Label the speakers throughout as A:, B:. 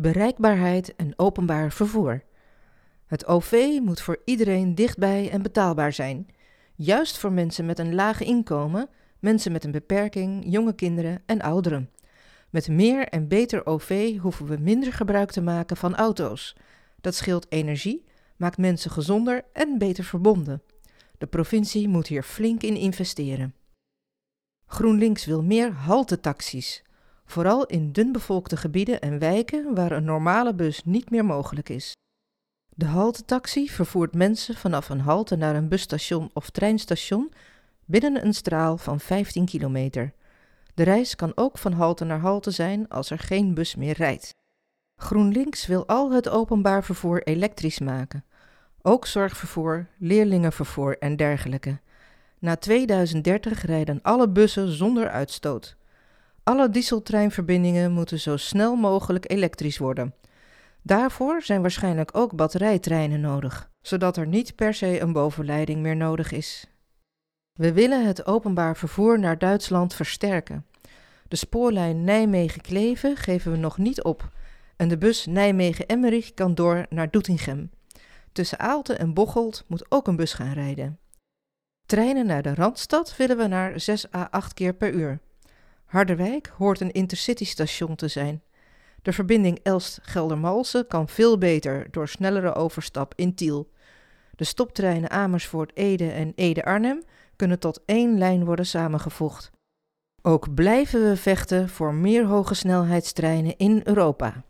A: Bereikbaarheid en openbaar vervoer. Het OV moet voor iedereen dichtbij en betaalbaar zijn. Juist voor mensen met een laag inkomen, mensen met een beperking, jonge kinderen en ouderen. Met meer en beter OV hoeven we minder gebruik te maken van auto's. Dat scheelt energie, maakt mensen gezonder en beter verbonden. De provincie moet hier flink in investeren. GroenLinks wil meer haltetaxis, vooral in dunbevolkte gebieden en wijken waar een normale bus niet meer mogelijk is. De haltetaxi vervoert mensen vanaf een halte naar een busstation of treinstation binnen een straal van 15 kilometer. De reis kan ook van halte naar halte zijn als er geen bus meer rijdt. GroenLinks wil al het openbaar vervoer elektrisch maken. Ook zorgvervoer, leerlingenvervoer en dergelijke. Na 2030 rijden alle bussen zonder uitstoot. Alle dieseltreinverbindingen moeten zo snel mogelijk elektrisch worden. Daarvoor zijn waarschijnlijk ook batterijtreinen nodig, zodat er niet per se een bovenleiding meer nodig is. We willen het openbaar vervoer naar Duitsland versterken. De spoorlijn Nijmegen-Kleven geven we nog niet op en de bus Nijmegen-Emmerich kan door naar Doetinchem. Tussen Aalten en Bocholt moet ook een bus gaan rijden. Treinen naar de Randstad willen we naar 6 à 8 keer per uur. Harderwijk hoort een intercitystation te zijn. De verbinding Elst-Geldermalsen kan veel beter door snellere overstap in Tiel. De stoptreinen Amersfoort-Ede en Ede-Arnhem kunnen tot één lijn worden samengevoegd. Ook blijven we vechten voor meer hoge snelheidstreinen in Europa.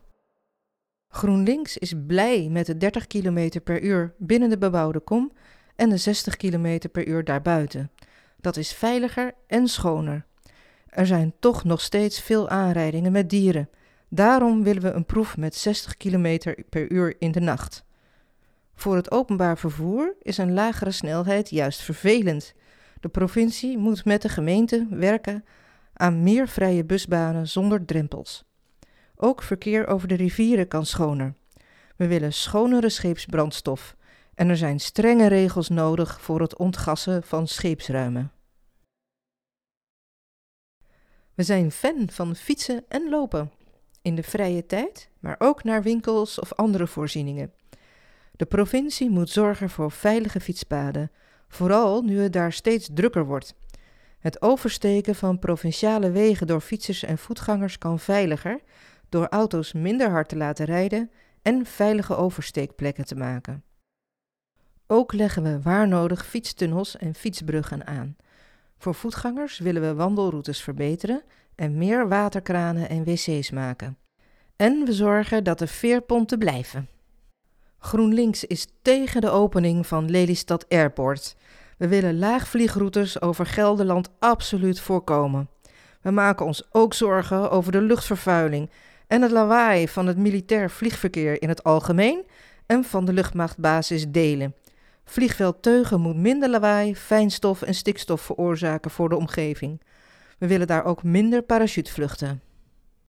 A: GroenLinks is blij met de 30 km per uur binnen de bebouwde kom en de 60 km per uur daarbuiten. Dat is veiliger en schoner. Er zijn toch nog steeds veel aanrijdingen met dieren. Daarom willen we een proef met 60 km per uur in de nacht. Voor het openbaar vervoer is een lagere snelheid juist vervelend. De provincie moet met de gemeente werken aan meer vrije busbanen zonder drempels. Ook verkeer over de rivieren kan schoner. We willen schonere scheepsbrandstof en er zijn strenge regels nodig voor het ontgassen van scheepsruimen. We zijn fan van fietsen en lopen. In de vrije tijd, maar ook naar winkels of andere voorzieningen. De provincie moet zorgen voor veilige fietspaden, vooral nu het daar steeds drukker wordt. Het oversteken van provinciale wegen door fietsers en voetgangers kan veiliger door auto's minder hard te laten rijden en veilige oversteekplekken te maken. Ook leggen we waar nodig fietstunnels en fietsbruggen aan. Voor voetgangers willen we wandelroutes verbeteren en meer waterkranen en wc's maken. En we zorgen dat de veerponten blijven. GroenLinks is tegen de opening van Lelystad Airport. We willen laagvliegroutes over Gelderland absoluut voorkomen. We maken ons ook zorgen over de luchtvervuiling en het lawaai van het militair vliegverkeer in het algemeen en van de luchtmachtbasis Delen. Vliegveld Teugen moet minder lawaai, fijnstof en stikstof veroorzaken voor de omgeving. We willen daar ook minder parachutevluchten.